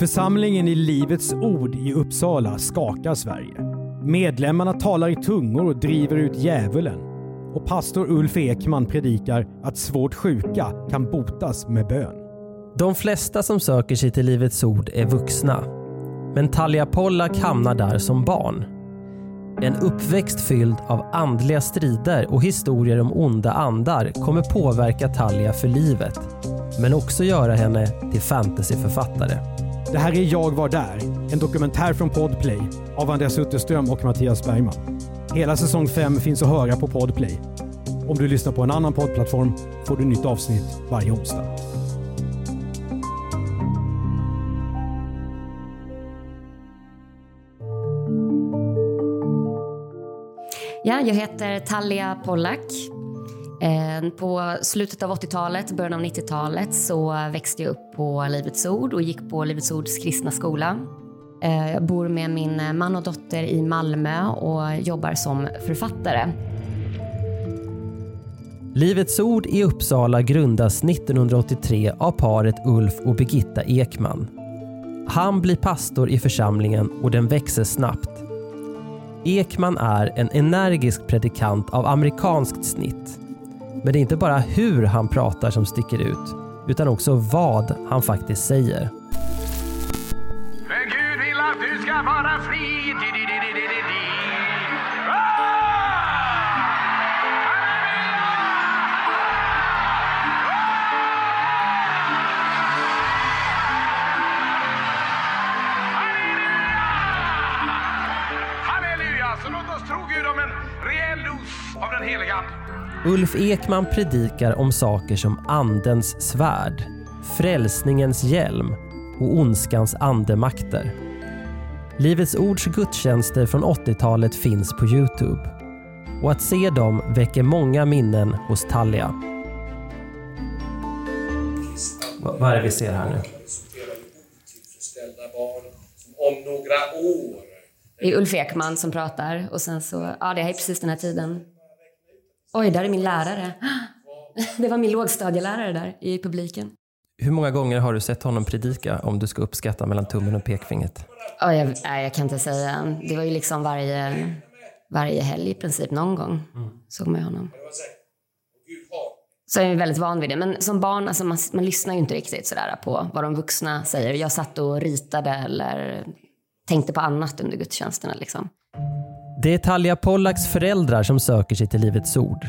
Församlingen i Livets Ord i Uppsala skakar Sverige. Medlemmarna talar i tungor och driver ut djävulen. Och pastor Ulf Ekman predikar att svårt sjuka kan botas med bön. De flesta som söker sig till Livets Ord är vuxna. Men Talia Pollak hamnar där som barn. En uppväxt fylld av andliga strider och historier om onda andar kommer påverka Talia för livet. Men också göra henne till fantasyförfattare. Det här är Jag var där, en dokumentär från Podplay av Andreas Utterström och Mattias Bergman. Hela säsong 5 finns att höra på Podplay. Om du lyssnar på en annan poddplattform får du nytt avsnitt varje onsdag. Ja, jag heter Talia Pollack. Eh, på slutet av 80-talet, början av 90-talet så växte jag upp på Livets Ord och gick på Livets Ords kristna skola. Eh, jag bor med min man och dotter i Malmö och jobbar som författare. Livets Ord i Uppsala grundas 1983 av paret Ulf och Birgitta Ekman. Han blir pastor i församlingen och den växer snabbt. Ekman är en energisk predikant av amerikanskt snitt. Men det är inte bara hur han pratar som sticker ut, utan också vad han faktiskt säger. För Gud vill att du ska vara fri. Halleluja! Så låt oss tro Gud om en rejäl dos av den heliga Ande. Ulf Ekman predikar om saker som andens svärd, frälsningens hjälm och ondskans andemakter. Livets Ords gudstjänster från 80-talet finns på Youtube. Och att se dem väcker många minnen hos Talia. Vad är det vi ser här nu? om några år Det är Ulf Ekman som pratar och sen så, ja det här är precis den här tiden. Oj, där är min lärare. Det var min lågstadielärare där i publiken. Hur många gånger har du sett honom predika om du ska uppskatta mellan tummen och pekfingret? Ja, jag, nej, jag kan inte säga. Det var ju liksom varje, varje helg i princip, någon gång såg man ju honom. Så jag är väldigt van vid det. Men som barn, alltså man, man lyssnar ju inte riktigt sådär på vad de vuxna säger. Jag satt och ritade eller tänkte på annat under gudstjänsterna liksom. Det är Talia Pollaks föräldrar som söker sig till Livets Ord.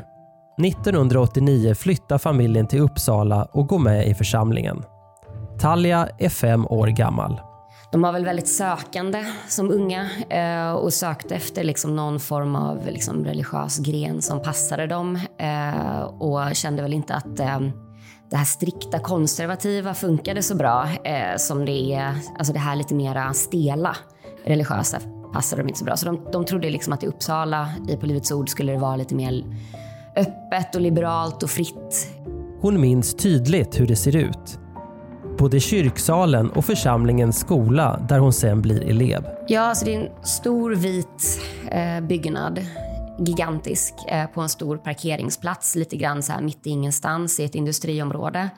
1989 flyttar familjen till Uppsala och går med i församlingen. Talia är fem år gammal. De var väl väldigt sökande som unga eh, och sökte efter liksom någon form av liksom religiös gren som passade dem eh, och kände väl inte att eh, det här strikta konservativa funkade så bra som det är, alltså det här lite mera stela religiösa passade dem inte så bra. Så de, de trodde liksom att i Uppsala, i På Livets Ord, skulle det vara lite mer öppet och liberalt och fritt. Hon minns tydligt hur det ser ut. Både kyrksalen och församlingens skola där hon sen blir elev. Ja, alltså det är en stor vit eh, byggnad, gigantisk, eh, på en stor parkeringsplats, lite grann så här mitt i ingenstans i ett industriområde.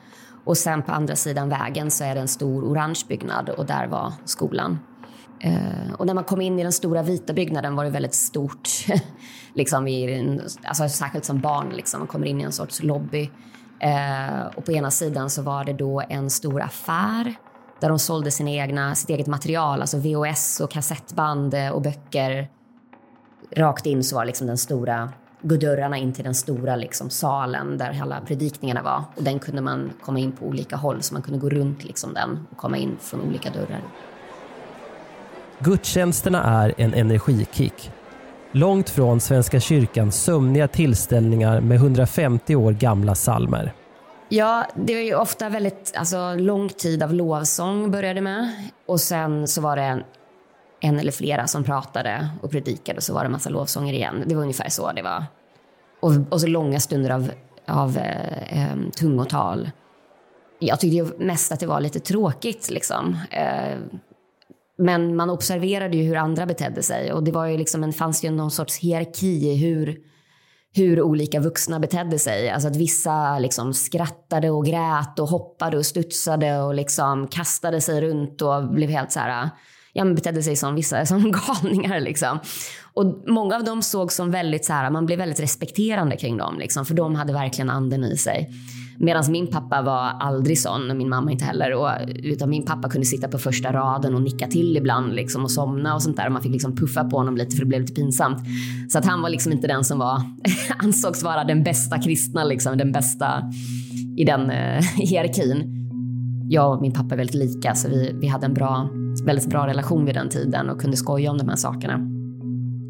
Och sen på andra sidan vägen så är det en stor orange byggnad och där var skolan. Eh, och när man kom in i den stora vita byggnaden var det väldigt stort. liksom i en, alltså särskilt som barn, liksom. man kommer in i en sorts lobby. Eh, och på ena sidan så var det då en stor affär där de sålde sina egna, sitt eget material, alltså VHS och kassettband eh, och böcker. Rakt in så var liksom den stora, dörrarna in till den stora liksom salen där alla predikningarna var. Och den kunde man komma in på olika håll, så man kunde gå runt liksom den och komma in från olika dörrar. Gudstjänsterna är en energikick. Långt från Svenska kyrkans sömniga tillställningar med 150 år gamla salmer. Ja, det var ju ofta väldigt alltså, lång tid av lovsång började med. Och sen så var det en, en eller flera som pratade och predikade och så var det en massa lovsånger igen. Det var ungefär så det var. Och, och så långa stunder av, av eh, eh, tungotal. Jag tyckte ju mest att det var lite tråkigt liksom. Eh, men man observerade ju hur andra betedde sig och det var ju liksom en, fanns ju någon sorts hierarki i hur, hur olika vuxna betedde sig. Alltså att vissa liksom skrattade och grät och hoppade och studsade och liksom kastade sig runt och blev helt så här, ja men betedde sig som vissa som galningar liksom. Och många av dem såg som väldigt så här, man blev väldigt respekterande kring dem liksom, för de hade verkligen anden i sig. Medan min pappa var aldrig sån, och min mamma inte heller. Och, utan min pappa kunde sitta på första raden och nicka till ibland liksom, och somna och sånt där. Och man fick liksom puffa på honom lite för det blev lite pinsamt. Så att han var liksom inte den som var, ansågs vara den bästa kristna, liksom, den bästa i den eh, hierarkin. Jag och min pappa är väldigt lika, så vi, vi hade en bra, väldigt bra relation vid den tiden och kunde skoja om de här sakerna.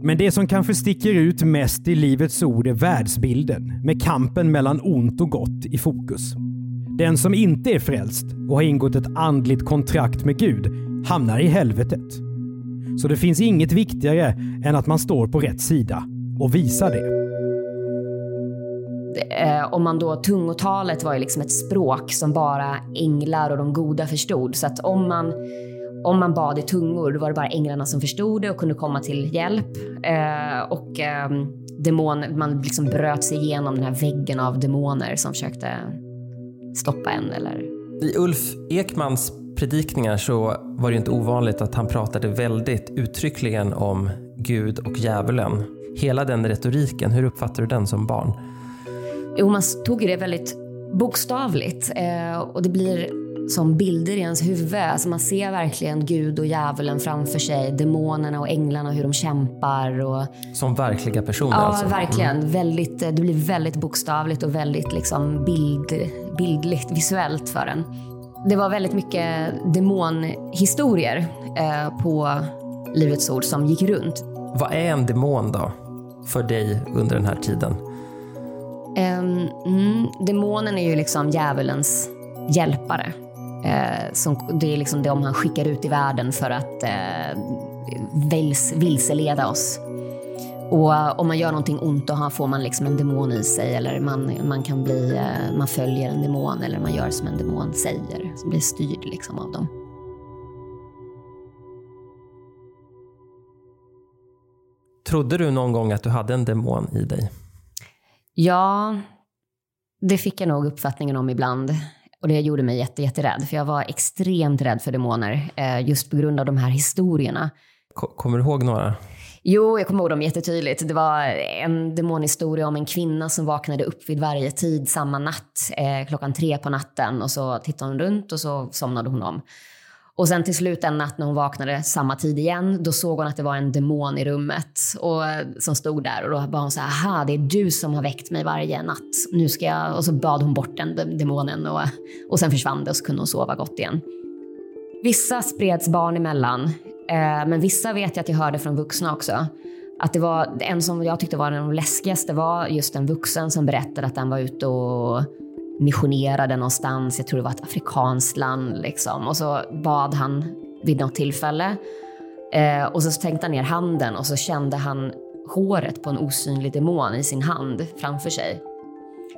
Men det som kanske sticker ut mest i Livets Ord är världsbilden med kampen mellan ont och gott i fokus. Den som inte är frälst och har ingått ett andligt kontrakt med Gud hamnar i helvetet. Så det finns inget viktigare än att man står på rätt sida och visar det. Eh, om man då, tungotalet var ju liksom ett språk som bara änglar och de goda förstod. Så att om man om man bad i tungor, då var det bara änglarna som förstod det och kunde komma till hjälp. Eh, och eh, demon, man liksom bröt sig igenom den här väggen av demoner som försökte stoppa en. Eller... I Ulf Ekmans predikningar så var det inte ovanligt att han pratade väldigt uttryckligen om Gud och djävulen. Hela den retoriken, hur uppfattar du den som barn? Jo, man tog det väldigt bokstavligt eh, och det blir som bilder i ens huvud. Alltså man ser verkligen Gud och djävulen framför sig, demonerna och änglarna och hur de kämpar. Och... Som verkliga personer ja, alltså? Ja, verkligen. Mm. Väldigt, det blir väldigt bokstavligt och väldigt liksom bild, bildligt, visuellt för en. Det var väldigt mycket demonhistorier eh, på Livets Ord som gick runt. Vad är en demon då, för dig under den här tiden? Um, mm, demonen är ju liksom djävulens hjälpare. Eh, som, det är liksom de han skickar ut i världen för att eh, vils, vilseleda oss. Och eh, om man gör någonting ont då får man liksom en demon i sig eller man, man kan bli, eh, man följer en demon eller man gör som en demon säger, som blir styrd liksom av dem. Trodde du någon gång att du hade en demon i dig? Ja, det fick jag nog uppfattningen om ibland. Och det gjorde mig jätte, jätterädd, för jag var extremt rädd för demoner, eh, just på grund av de här historierna. Kommer du ihåg några? Jo, jag kommer ihåg dem jättetydligt. Det var en demonhistoria om en kvinna som vaknade upp vid varje tid samma natt, eh, klockan tre på natten. Och så tittade hon runt och så somnade hon om. Och sen till slut en natt när hon vaknade samma tid igen, då såg hon att det var en demon i rummet och, eh, som stod där. Och då bad hon så här, aha, det är du som har väckt mig varje natt. Nu ska jag... Och så bad hon bort den demonen och, eh, och sen försvann det och så kunde hon sova gott igen. Vissa spreds barn emellan, eh, men vissa vet jag att jag hörde från vuxna också. Att det var en som jag tyckte var den läskigaste var just en vuxen som berättade att den var ute och missionerade någonstans, jag tror det var ett afrikanskt land liksom. Och så bad han vid något tillfälle eh, och så tänkte han ner handen och så kände han håret på en osynlig demon i sin hand framför sig.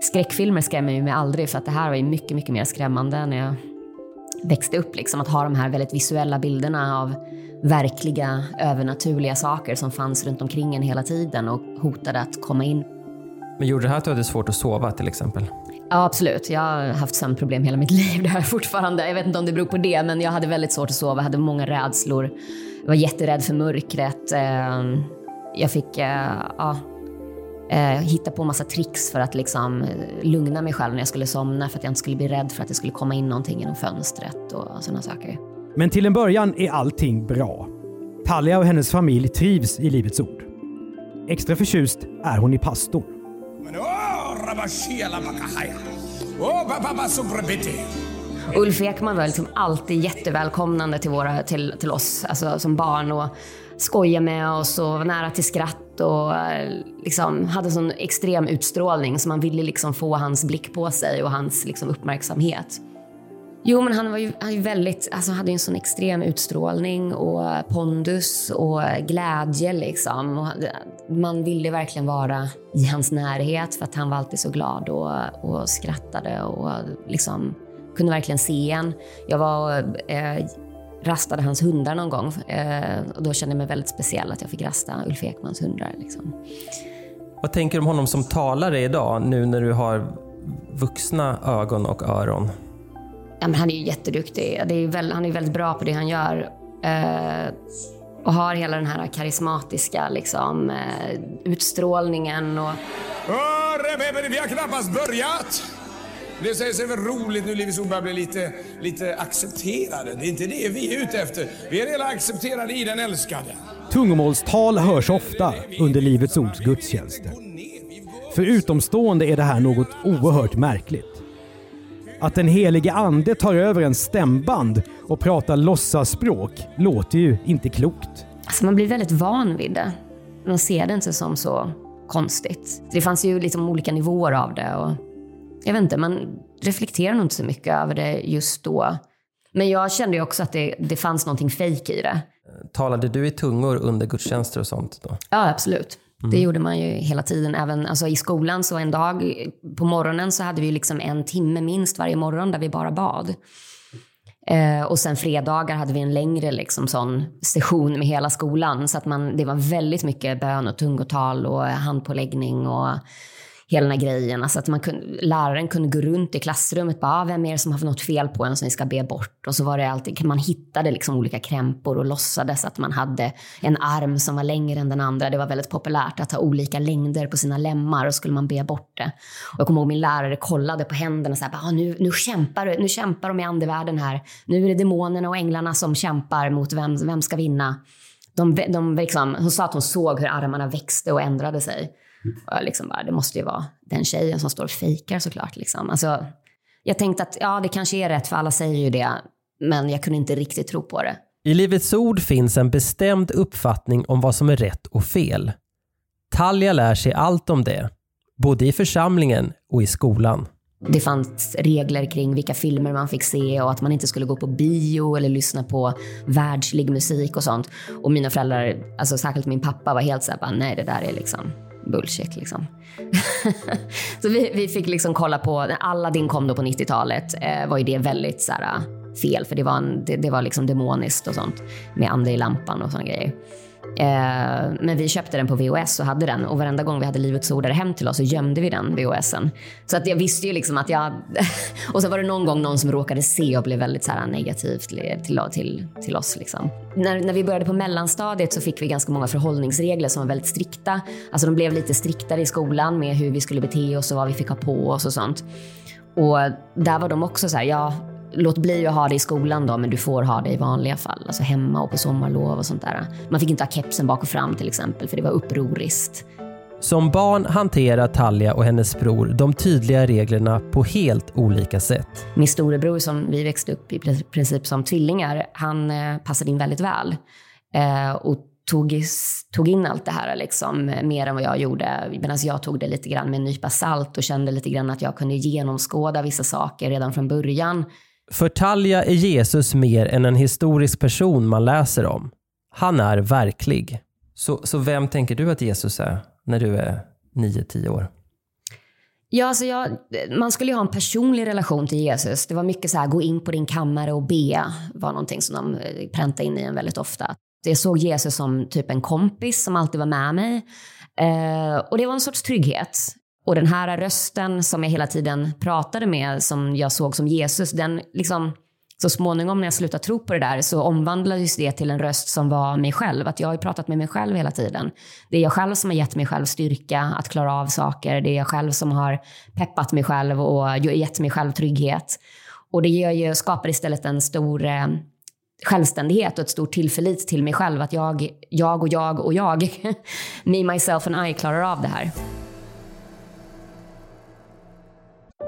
Skräckfilmer skrämmer ju mig aldrig för att det här var ju mycket, mycket mer skrämmande när jag växte upp. Liksom, att ha de här väldigt visuella bilderna av verkliga övernaturliga saker som fanns runt omkring en hela tiden och hotade att komma in. Men gjorde det här att du hade svårt att sova till exempel? Ja, absolut. Jag har haft sömnproblem hela mitt liv. Det har jag fortfarande. Jag vet inte om det beror på det, men jag hade väldigt svårt att sova. Jag hade många rädslor. Jag var jätterädd för mörkret. Ehm, jag fick eh, ja, eh, hitta på massa tricks för att liksom eh, lugna mig själv när jag skulle somna, för att jag inte skulle bli rädd för att det skulle komma in någonting genom fönstret och sådana saker. Men till en början är allting bra. Talia och hennes familj trivs i Livets Ord. Extra förtjust är hon i pastorn. Ulf Ekman var liksom alltid jättevälkomnande till, våra, till, till oss alltså, som barn och skojade med oss och var nära till skratt och eh, liksom hade sån extrem utstrålning så man ville liksom få hans blick på sig och hans liksom uppmärksamhet. Jo, men han var ju, han var väldigt, alltså hade en sån extrem utstrålning och pondus och glädje. Liksom. Och man ville verkligen vara i hans närhet för att han var alltid så glad och, och skrattade och liksom kunde verkligen se en. Jag var eh, rastade hans hundar någon gång eh, och då kände jag mig väldigt speciell att jag fick rasta Ulf Ekmans hundar. Liksom. Vad tänker du om honom som talare idag, nu när du har vuxna ögon och öron? Ja, men han är ju jätteduktig. Det är väl, han är väldigt bra på det han gör. Eh, och har hela den här karismatiska liksom, eh, utstrålningen. Och... Hörre, vi har knappast börjat! Det sägs väl roligt nu Livets Ord börjar bli lite, lite accepterade. Det är inte det vi är ute efter. Vi är redan accepterade i den älskade. Tungomålstal hörs ofta under Livets Ords gudstjänster. För utomstående är det här något oerhört märkligt. Att den helige ande tar över en stämband och pratar låtsasspråk låter ju inte klokt. Alltså man blir väldigt van vid det. Man ser det inte som så konstigt. Det fanns ju liksom olika nivåer av det. Och jag vet inte, man reflekterar nog inte så mycket över det just då. Men jag kände ju också att det, det fanns någonting fejk i det. Talade du i tungor under gudstjänster och sånt då? Ja, absolut. Mm. Det gjorde man ju hela tiden. Även alltså, i skolan, så en dag på morgonen så hade vi liksom en timme minst varje morgon där vi bara bad. Eh, och sen fredagar hade vi en längre liksom, sån session med hela skolan. Så att man, det var väldigt mycket bön och tungotal och handpåläggning och hela den här grejen. Alltså att man kunde, läraren kunde gå runt i klassrummet och bara, ah, vem är det som har något fel på en som vi ska be bort? Och så var det alltid, man hittade liksom olika krämpor och låtsades att man hade en arm som var längre än den andra. Det var väldigt populärt att ha olika längder på sina lemmar och skulle man be bort det. Och jag kommer ihåg min lärare kollade på händerna och sa, ah, nu, nu, kämpar, nu kämpar de i andevärlden här. Nu är det demonerna och änglarna som kämpar mot vem, vem ska vinna. De, de liksom, hon sa att hon såg hur armarna växte och ändrade sig. Och jag liksom bara, det måste ju vara den tjejen som står och fejkar såklart. Liksom. Alltså, jag tänkte att ja, det kanske är rätt, för alla säger ju det. Men jag kunde inte riktigt tro på det. I Livets Ord finns en bestämd uppfattning om vad som är rätt och fel. Talja lär sig allt om det, både i församlingen och i skolan. Det fanns regler kring vilka filmer man fick se och att man inte skulle gå på bio eller lyssna på världslig musik och sånt. Och mina föräldrar, alltså särskilt min pappa, var helt såhär, nej det där är liksom bullshit liksom. så vi, vi fick liksom kolla på, när Aladdin kom då på 90-talet eh, var ju det väldigt så här, eh, fel för det var, en, det, det var liksom demoniskt och sånt med ande i lampan och såna grejer. Eh, men vi köpte den på VHS och hade den och varenda gång vi hade Livets Ord hem till oss så gömde vi den VHSen. Så att jag visste ju liksom att jag... och så var det någon gång någon som råkade se och blev väldigt så här negativ till, till, till, till oss. Liksom. När, när vi började på mellanstadiet så fick vi ganska många förhållningsregler som var väldigt strikta. Alltså de blev lite striktare i skolan med hur vi skulle bete oss och vad vi fick ha på oss och sånt. Och där var de också så här, ja låt bli att ha det i skolan då, men du får ha det i vanliga fall. Alltså hemma och på sommarlov och sånt där. Man fick inte ha kepsen bak och fram till exempel, för det var upproriskt. Som barn hanterar Talja och hennes bror de tydliga reglerna på helt olika sätt. Min storebror som vi växte upp i princip som tvillingar, han eh, passade in väldigt väl. Eh, och tog, tog in allt det här liksom, mer än vad jag gjorde. Medan jag tog det lite grann med en nypa salt och kände lite grann att jag kunde genomskåda vissa saker redan från början. För Talja är Jesus mer än en historisk person man läser om. Han är verklig. Så, så vem tänker du att Jesus är när du är 9-10 år? Ja, alltså jag, man skulle ju ha en personlig relation till Jesus. Det var mycket så här, gå in på din kammare och be, var någonting som de eh, präntade in i en väldigt ofta. Jag såg Jesus som typ en kompis som alltid var med mig. Eh, och det var en sorts trygghet. Och den här rösten som jag hela tiden pratade med, som jag såg som Jesus, den liksom så småningom när jag slutade tro på det där så omvandlades det till en röst som var mig själv. Att jag har pratat med mig själv hela tiden. Det är jag själv som har gett mig själv styrka att klara av saker. Det är jag själv som har peppat mig själv och gett mig själv trygghet. Och det gör ju, skapar istället en stor eh, självständighet och ett stort tillförlit till mig själv. Att jag, jag och jag och jag, me, myself and I, klarar av det här.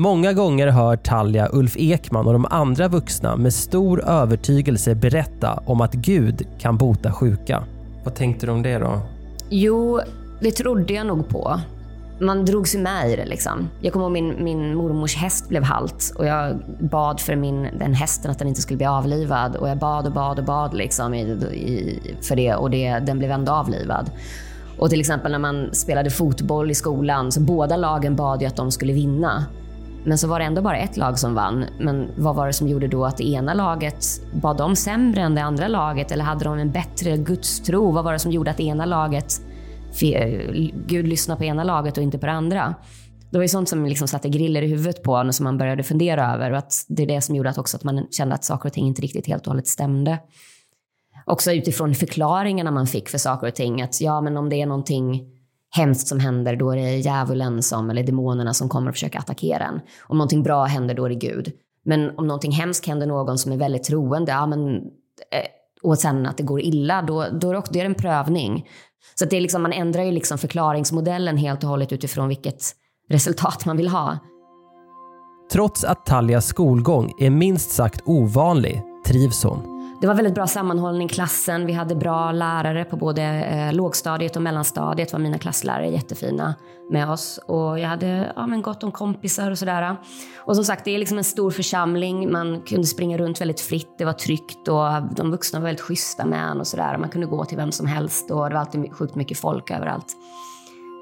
Många gånger hör Talja Ulf Ekman och de andra vuxna med stor övertygelse berätta om att Gud kan bota sjuka. Vad tänkte du om det då? Jo, det trodde jag nog på. Man drog sig med i det. Liksom. Jag kommer ihåg min, min mormors häst blev halt och jag bad för min, den hästen att den inte skulle bli avlivad. Och Jag bad och bad och bad liksom i, i, för det och det, den blev ändå avlivad. Och till exempel när man spelade fotboll i skolan, så båda lagen bad ju att de skulle vinna. Men så var det ändå bara ett lag som vann. Men vad var det som gjorde då att det ena laget, Var de sämre än det andra laget? Eller hade de en bättre gudstro? Vad var det som gjorde att det ena laget, Gud lyssnade på ena laget och inte på det andra? Det var ju sånt som liksom satte griller i huvudet på en och som man började fundera över. Och att det är det som gjorde att också att man kände att saker och ting inte riktigt helt och hållet stämde. Också utifrån förklaringarna man fick för saker och ting. Att ja, men om det är någonting hemskt som händer, då är det djävulen som, eller demonerna som kommer och försöker attackera en. Om någonting bra händer, då är det Gud. Men om någonting hemskt händer någon som är väldigt troende, ja, men, eh, och sen att det går illa, då, då är det, det en prövning. Så det är liksom, man ändrar ju liksom förklaringsmodellen helt och hållet utifrån vilket resultat man vill ha. Trots att Taljas skolgång är minst sagt ovanlig trivs hon. Det var väldigt bra sammanhållning i klassen. Vi hade bra lärare på både eh, lågstadiet och mellanstadiet. var mina klasslärare jättefina med oss. Och jag hade ja, men gott om kompisar och sådär. Och som sagt, det är liksom en stor församling. Man kunde springa runt väldigt fritt. Det var tryggt och de vuxna var väldigt schyssta med en och sådär. Man kunde gå till vem som helst och det var alltid sjukt mycket folk överallt.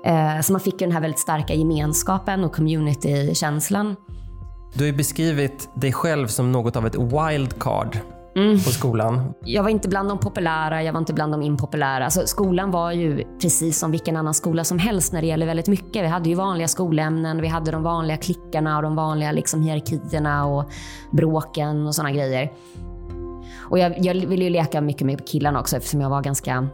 Eh, så man fick den här väldigt starka gemenskapen och communitykänslan. Du har ju beskrivit dig själv som något av ett wildcard Mm. på skolan. Jag var inte bland de populära, jag var inte bland de impopulära. Alltså, skolan var ju precis som vilken annan skola som helst när det gäller väldigt mycket. Vi hade ju vanliga skolämnen, vi hade de vanliga klickarna och de vanliga liksom, hierarkierna och bråken och sådana grejer. Och jag, jag ville ju leka mycket med killarna också eftersom jag var ganska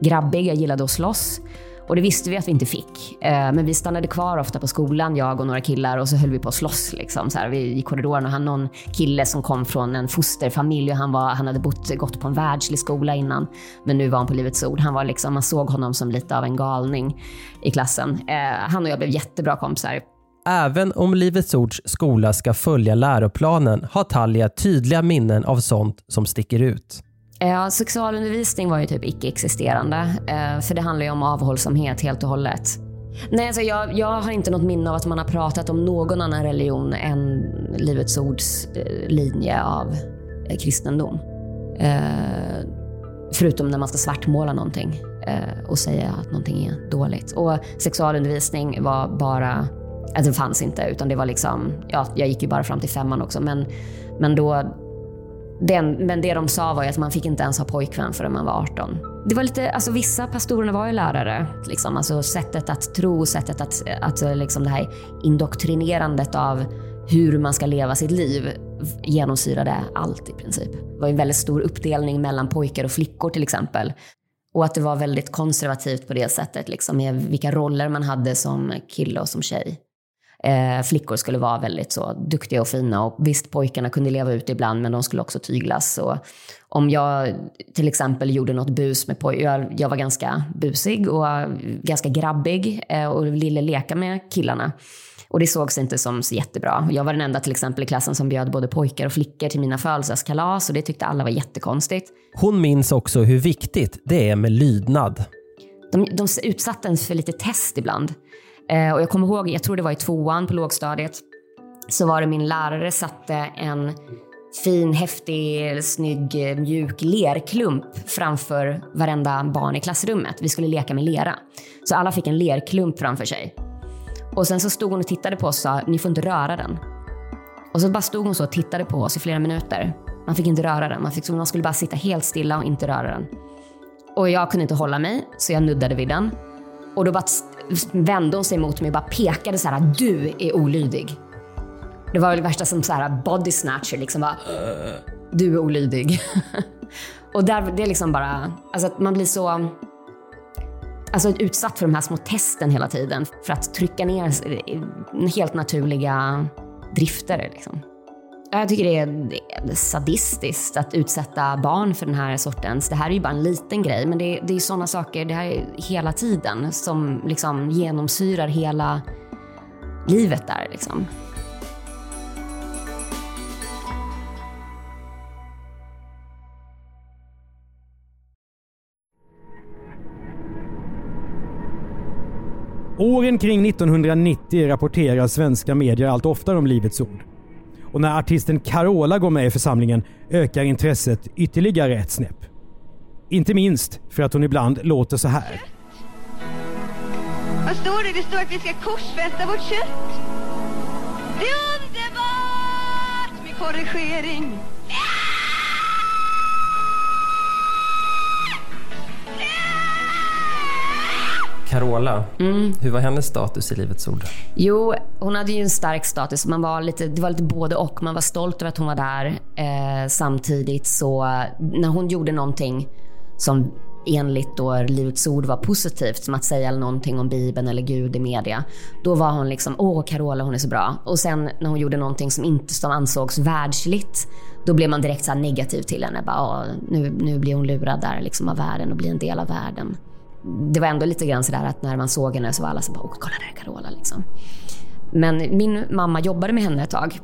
grabbig. Jag gillade att slåss. Och det visste vi att vi inte fick. Eh, men vi stannade kvar ofta på skolan, jag och några killar, och så höll vi på att slåss. Liksom, så här, vi, I korridoren och han någon kille som kom från en fosterfamilj och han, var, han hade bott, gått på en världslig skola innan. Men nu var han på Livets Ord. Han var liksom, man såg honom som lite av en galning i klassen. Eh, han och jag blev jättebra kompisar. Även om Livets Ords skola ska följa läroplanen har Talja tydliga minnen av sånt som sticker ut. Ja, sexualundervisning var ju typ icke-existerande. Eh, för det handlar ju om avhållsamhet helt och hållet. Nej, alltså jag, jag har inte något minne av att man har pratat om någon annan religion än Livets Ords eh, linje av eh, kristendom. Eh, förutom när man ska svartmåla någonting och säga att någonting är dåligt. Och sexualundervisning var bara, alltså det fanns inte, utan det var liksom, ja, jag gick ju bara fram till femman också, men, men då den, men det de sa var ju att man fick inte ens ha pojkvän förrän man var 18. Det var lite, alltså vissa pastorerna var ju lärare. Liksom, alltså sättet att tro, sättet att, att liksom det här indoktrinerandet av hur man ska leva sitt liv genomsyrade allt i princip. Det var en väldigt stor uppdelning mellan pojkar och flickor till exempel. Och att det var väldigt konservativt på det sättet, liksom, med vilka roller man hade som kille och som tjej eh, flickor skulle vara väldigt så duktiga och fina. Och visst, pojkarna kunde leva ut ibland, men de skulle också tyglas. Och om jag till exempel gjorde något bus med pojkar, jag, jag var ganska busig och ganska grabbig eh, och ville leka med killarna. Och det sågs inte som så jättebra. Jag var den enda till exempel i klassen som bjöd både pojkar och flickor till mina födelsedagskalas och det tyckte alla var jättekonstigt. Hon minns också hur viktigt det är med lydnad. De, de utsatte ens för lite test ibland. Eh, och jag kommer ihåg, jag tror det var i tvåan på lågstadiet, så var det min lärare satte en fin, häftig, snygg, mjuk lerklump framför varenda barn i klassrummet. Vi skulle leka med lera. Så alla fick en lerklump framför sig. Och sen så stod hon och tittade på oss och sa, ni får inte röra den. Och så bara stod hon så och tittade på oss i flera minuter. Man fick inte röra den. Man, fick, man skulle bara sitta helt stilla och inte röra den. Och jag kunde inte hålla mig, så jag nuddade vid den. Och då bara vände hon sig mot mig och bara pekade så här, du är olydig. Det var väl det värsta som så här body snatcher, liksom bara, du är olydig. och där, det är liksom bara, alltså att man blir så alltså utsatt för de här små testen hela tiden för att trycka ner helt naturliga drifter. Liksom. Jag tycker det är sadistiskt att utsätta barn för den här sortens... Det här är ju bara en liten grej, men det är, det är sådana saker det här är hela tiden som liksom genomsyrar hela livet där. Liksom. Åren kring 1990 rapporterar svenska medier allt oftare om Livets Ord. Och när artisten Carola går med i församlingen ökar intresset ytterligare ett snäpp. Inte minst för att hon ibland låter så här. Vad står det? Det står att vi ska korsfästa vårt kött. Det är underbart med korrigering. Carola, mm. hur var hennes status i Livets Ord? Jo, hon hade ju en stark status. Man var lite, det var lite både och. Man var stolt över att hon var där. Eh, samtidigt så, när hon gjorde någonting som enligt då Livets Ord var positivt, som att säga någonting om Bibeln eller Gud i media, då var hon liksom “Åh, Carola, hon är så bra”. Och sen när hon gjorde någonting som inte som ansågs världsligt, då blev man direkt så negativ till henne. Bara, nu, nu blir hon lurad där liksom av världen och blir en del av världen det var ändå lite grann sådär att när man såg henne så var alla så bara, åh kolla där är Carola liksom. Men min mamma jobbade med henne ett tag.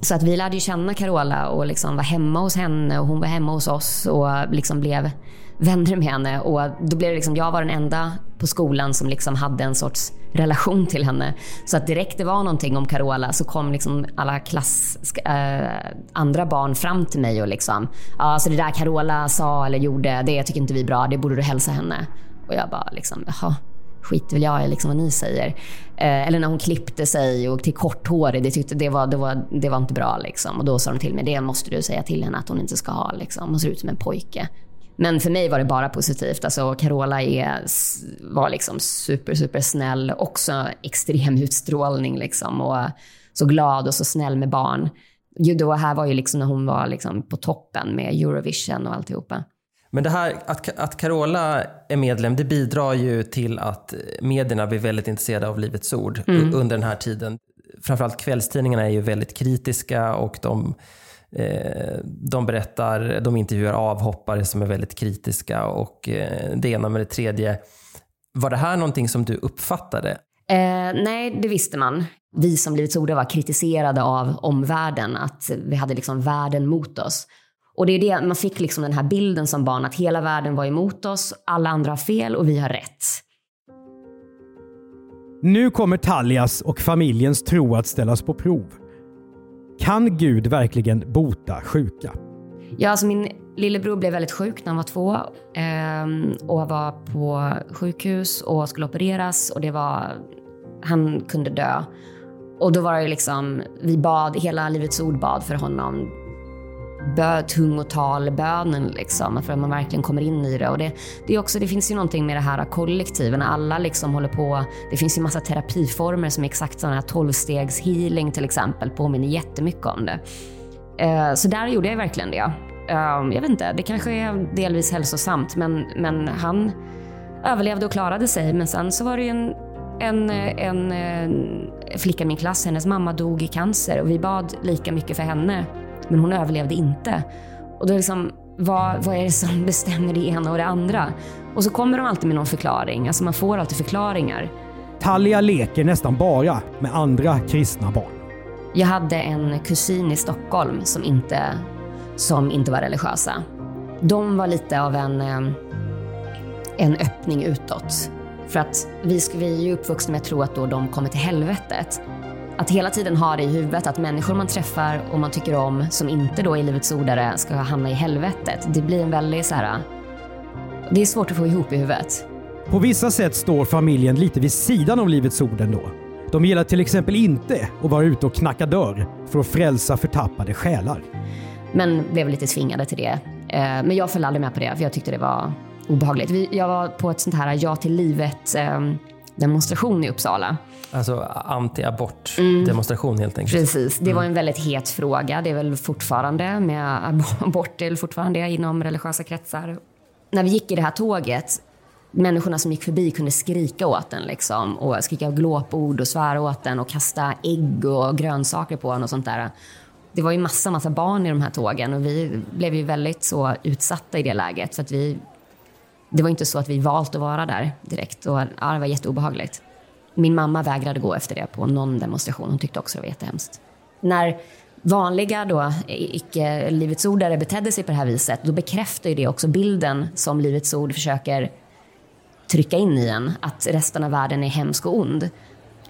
Så att vi lärde ju känna Carola och liksom var hemma hos henne och hon var hemma hos oss och liksom blev vänner med henne. Och då blev det liksom, jag var den enda på skolan som liksom hade en sorts relation till henne. Så att direkt det var någonting om Carola så kom liksom alla klass, äh, andra barn fram till mig och liksom, ja så det där Carola sa eller gjorde, det tycker inte vi är bra, det borde du hälsa henne. Och jag bara liksom, jaha, skiter väl jag i liksom vad ni säger. Eh, eller när hon klippte sig och till korthårig, det, tyckte, det, var, det, var, det var inte bra. Liksom. Och då sa de till mig, det måste du säga till henne att hon inte ska ha. Liksom. Hon ser ut som en pojke. Men för mig var det bara positivt. Alltså, Carola är, var liksom super, super snäll. Också extrem utstrålning liksom. Och så glad och så snäll med barn. Det här var ju liksom när hon var liksom på toppen med Eurovision och alltihopa. Men det här att, att Carola är medlem, det bidrar ju till att medierna blir väldigt intresserade av Livets Ord mm. under den här tiden. Framförallt kvällstidningarna är ju väldigt kritiska och de, eh, de berättar, de intervjuar avhoppare som är väldigt kritiska och eh, det ena med det tredje. Var det här någonting som du uppfattade? Eh, nej, det visste man. Vi som Livets Ord var kritiserade av omvärlden, att vi hade liksom världen mot oss. Och det är det, man fick liksom den här bilden som barn att hela världen var emot oss, alla andra har fel och vi har rätt. Nu kommer Taljas och familjens tro att ställas på prov. Kan Gud verkligen bota sjuka? Ja, alltså min lillebror blev väldigt sjuk när han var två eh, och var på sjukhus och skulle opereras och det var, han kunde dö. Och då var det liksom, vi bad, hela Livets Ord bad för honom bö, tungotalbönen, liksom, för att man verkligen kommer in i det. Och det, det, är också, det finns ju någonting med det här kollektivet, när alla liksom håller på. Det finns ju massa terapiformer som är exakt sådana här tolvstegshealing till exempel, påminner jättemycket om det. Eh, så där gjorde jag verkligen det. Ehm, jag vet inte, det kanske är delvis hälsosamt, men, men han överlevde och klarade sig. Men sen så var det ju en en, en, en flicka i min klass, hennes mamma dog i cancer och vi bad lika mycket för henne men hon överlevde inte. Och då liksom, vad, vad är det som bestämmer det ena och det andra? Och så kommer de alltid med någon förklaring. Alltså man får alltid förklaringar. Talia leker nästan bara med andra kristna barn. Jag hade en kusin i Stockholm som inte, som inte var religiösa. De var lite av en, eh, en öppning utåt. För att vi, vi är ju uppvuxna med att tro att då de kommer till helvetet. Att hela tiden ha det i huvudet att människor man träffar och man tycker om som inte då är Livets Ordare ska hamna i helvetet. Det blir en väldigt så här... Det är svårt att få ihop i huvudet. På vissa sätt står familjen lite vid sidan av Livets Ord ändå. De gillar till exempel inte att vara ute och knacka dörr för att frälsa förtappade själar. Men blev lite tvingade till det. Eh, Men jag föll aldrig med på det, för jag tyckte det var obehagligt. Jag var på ett sånt här Ja till livet eh, demonstration i Uppsala. Alltså anti-abort Mm. helt enkelt. Precis. Det var en väldigt het fråga. Det är väl fortfarande med ab- abort, väl fortfarande inom religiösa kretsar. När vi gick i det här tåget, människorna som gick förbi kunde skrika åt den liksom, och skrika glåpord och svära åt den och kasta ägg och grönsaker på den och sånt där. Det var ju massa, massa barn i de här tågen och vi blev ju väldigt så utsatta i det läget. För att vi, det var inte så att vi valt att vara där direkt och ja, det var jätteobehagligt. Min mamma vägrade gå efter det på någon demonstration. Hon tyckte också det var jättehemskt. När vanliga då, icke Livets Ordare betedde sig på det här viset, då bekräftar ju det också bilden som Livets Ord försöker trycka in i en, att resten av världen är hemsk och ond.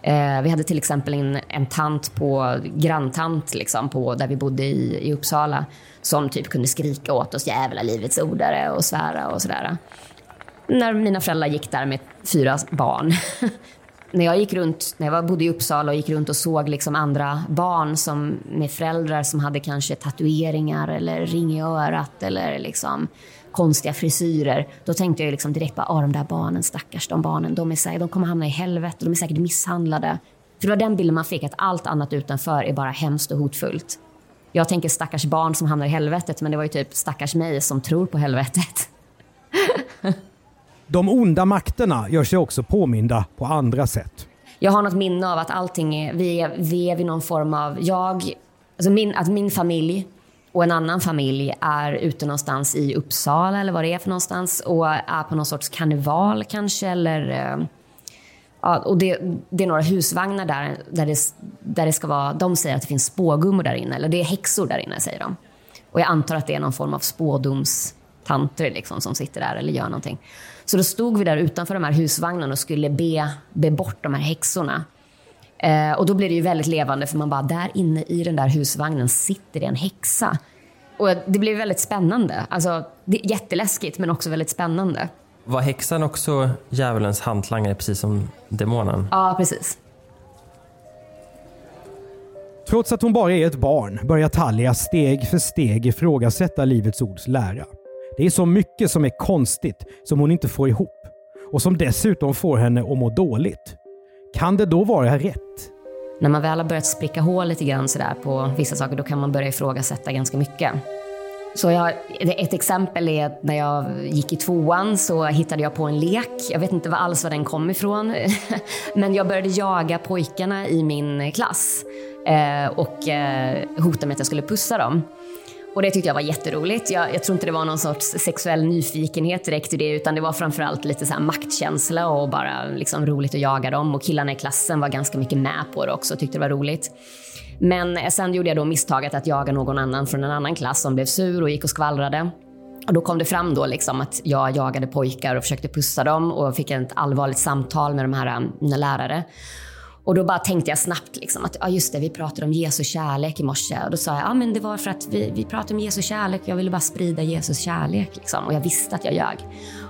Eh, vi hade till exempel en, en tant på, granntant liksom, på, där vi bodde i, i Uppsala, som typ kunde skrika åt oss jävla Livets Ordare och svära och sådär. När mina föräldrar gick där med fyra barn. när jag gick runt, när jag bodde i Uppsala och gick runt och såg liksom andra barn som, med föräldrar som hade kanske tatueringar eller ring i örat eller liksom konstiga frisyrer. Då tänkte jag liksom direkt bara, ah, de där barnen, stackars de barnen, de, är säkert, de kommer hamna i helvetet, de är säkert misshandlade. För det var den bilden man fick, att allt annat utanför är bara hemskt och hotfullt. Jag tänker stackars barn som hamnar i helvetet, men det var ju typ stackars mig som tror på helvetet. De onda makterna gör sig också påminda på andra sätt. Jag har något minne av att allting är, vi är, vi är vid någon form av, jag, alltså min, att min familj och en annan familj är ute någonstans i Uppsala eller vad det är för någonstans och är på någon sorts karneval kanske eller eh, Ja, och det, det är några husvagnar där, där, det, där det ska vara, de säger att det finns spågummor där inne, eller det är häxor där inne säger de. Och jag antar att det är någon form av spådomstanter liksom, som sitter där eller gör någonting. Så då stod vi där utanför de här husvagnarna och skulle be, be bort de här häxorna. Eh, och då blir det ju väldigt levande för man bara, där inne i den där husvagnen sitter det en häxa. Och det blev väldigt spännande. Alltså, det är jätteläskigt men också väldigt spännande. Var häxan också djävulens hantlangare precis som demonen? Ja, precis. Trots att hon bara är ett barn börjar Talia steg för steg ifrågasätta Livets Ords lära. Det är så mycket som är konstigt som hon inte får ihop och som dessutom får henne att må dåligt. Kan det då vara rätt? När man väl har börjat spricka hål lite grann sådär på vissa saker, då kan man börja ifrågasätta ganska mycket. Så jag, ett exempel är att när jag gick i tvåan så hittade jag på en lek. Jag vet inte alls var den kom ifrån. Men jag började jaga pojkarna i min klass eh, och eh, hotade med att jag skulle pussa dem. Och det tyckte jag var jätteroligt. Jag, jag tror inte det var någon sorts sexuell nyfikenhet direkt i det, utan det var framförallt lite så här maktkänsla och bara liksom roligt att jaga dem. Och killarna i klassen var ganska mycket med på det också och tyckte det var roligt. Men sen gjorde jag då misstaget att jaga någon annan från en annan klass som blev sur och gick och skvallrade. Och då kom det fram då liksom att jag jagade pojkar och försökte pussa dem och fick ett allvarligt samtal med de här, um, mina lärare. Och då bara tänkte jag snabbt liksom att ja just det, vi pratade om Jesu kärlek i morse. Och då sa jag, ja men det var för att vi, vi pratade om Jesu kärlek jag ville bara sprida Jesus kärlek. Liksom. Och jag visste att jag ljög.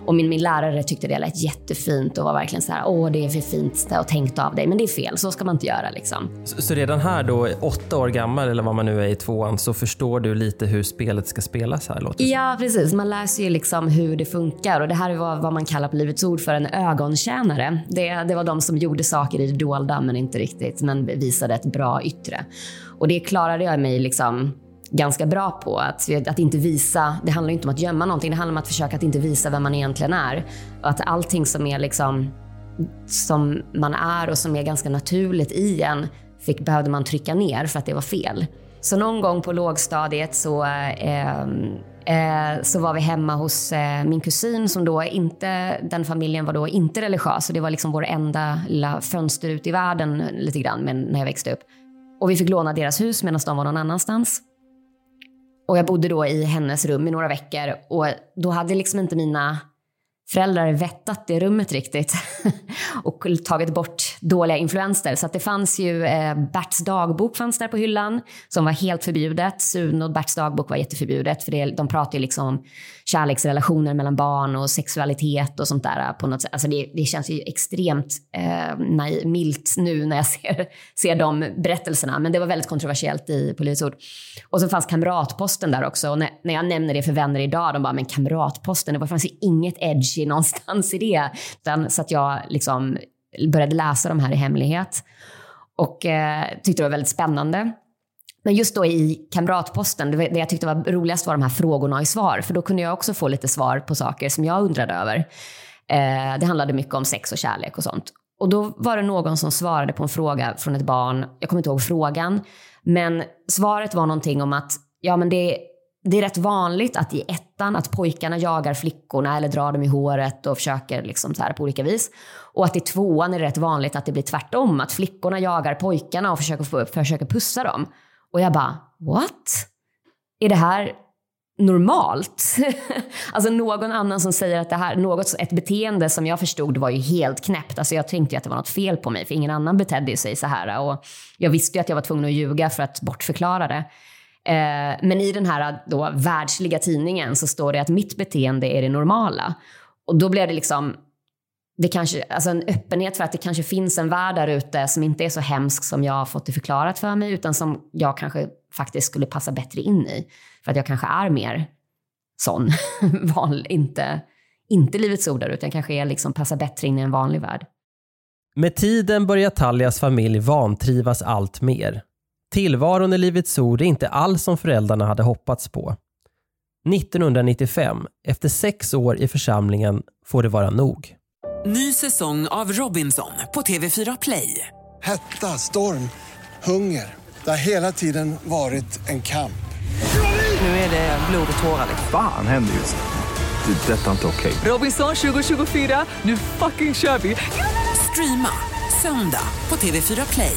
Och min, min lärare tyckte det lät jättefint och var verkligen så här, åh det är för fint och tänkt av dig. Men det är fel, så ska man inte göra liksom. Så, så redan här då, åtta år gammal eller vad man nu är i tvåan, så förstår du lite hur spelet ska spelas här låter. Ja, precis. Man lär sig ju liksom hur det funkar. Och det här är vad, vad man kallar på Livets Ord för en ögontjänare. Det, det var de som gjorde saker i det dolda, men inte riktigt, men visade ett bra yttre. Och det klarade jag mig liksom ganska bra på. Att, att inte visa, det handlar inte om att gömma någonting, det handlar om att försöka att inte visa vem man egentligen är. Och att allting som är liksom som man är och som är ganska naturligt i en fick, behövde man trycka ner för att det var fel. Så någon gång på lågstadiet så, eh, eh, så var vi hemma hos eh, min kusin som då inte, den familjen var då inte religiös. Och det var liksom vår enda lilla fönster ut i världen lite grann när jag växte upp. Och vi fick låna deras hus medan de var någon annanstans. Och jag bodde då i hennes rum i några veckor och då hade liksom inte mina föräldrar vettat det rummet riktigt och tagit bort dåliga influenser. Så att det fanns ju eh, Berts dagbok fanns där på hyllan som var helt förbjudet. Sune och Berts dagbok var jätteförbjudet för det, de pratar ju liksom om kärleksrelationer mellan barn och sexualitet och sånt där eh, på något sätt. Alltså det, det känns ju extremt eh, naiv, milt nu när jag ser, ser de berättelserna. Men det var väldigt kontroversiellt i polisord. Och så fanns Kamratposten där också. Och när, när jag nämner det för vänner idag, de bara, men Kamratposten, det fanns ju inget edgy någonstans i det. Den, så att jag liksom började läsa de här i hemlighet. Och eh, tyckte det var väldigt spännande. Men just då i Kamratposten, det, det jag tyckte var roligast var de här frågorna i svar. För då kunde jag också få lite svar på saker som jag undrade över. Eh, det handlade mycket om sex och kärlek och sånt. Och då var det någon som svarade på en fråga från ett barn. Jag kommer inte ihåg frågan. Men svaret var någonting om att ja, men det, det är rätt vanligt att i ettan att pojkarna jagar flickorna eller drar dem i håret och försöker liksom så här på olika vis. Och att i tvåan är det rätt vanligt att det blir tvärtom. Att flickorna jagar pojkarna och försöker, försöker pussa dem. Och jag bara, what? Är det här normalt? alltså någon annan som säger att det här, något, ett beteende som jag förstod var ju helt knäppt. Alltså jag tänkte ju att det var något fel på mig, för ingen annan betedde sig så här. Och jag visste ju att jag var tvungen att ljuga för att bortförklara det. Eh, men i den här då världsliga tidningen så står det att mitt beteende är det normala. Och då blev det liksom, det kanske, alltså en öppenhet för att det kanske finns en värld där ute som inte är så hemsk som jag har fått det förklarat för mig, utan som jag kanske faktiskt skulle passa bättre in i. För att jag kanske är mer sån, Van, inte, inte Livets Ord där, utan kanske är liksom passar bättre in i en vanlig värld. Med tiden börjar Taljas familj vantrivas allt mer. Tillvaron i Livets Ord är inte alls som föräldrarna hade hoppats på. 1995, efter sex år i församlingen, får det vara nog. Ny säsong av Robinson på TV4 Play. Hetta, storm, hunger. Det har hela tiden varit en kamp. Nu är det blod och tårar. Fan händer just nu. Det. är Detta är inte okej. Robinson 2024, nu fucking kör vi! Streama söndag på TV4 Play.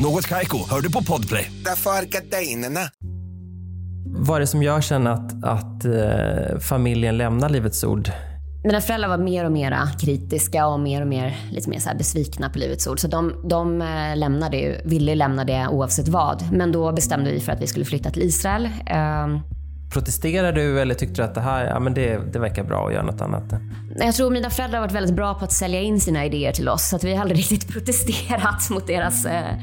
Något Kaiko, hör du på Podplay. Därför är gardinerna. Vad är det som gör sen att, att eh, familjen lämnar Livets Ord? Mina föräldrar var mer och mer kritiska och mer och mer lite mer så besvikna på Livets Ord. Så de, de eh, lämnade ju, ville lämna det oavsett vad. Men då bestämde vi för att vi skulle flytta till Israel. Ehm, Protesterar du eller tyckte du att det här ja, men det, det verkar bra att göra något annat? Jag tror mina föräldrar har varit väldigt bra på att sälja in sina idéer till oss. Så att vi har aldrig riktigt protesterat mot deras eh,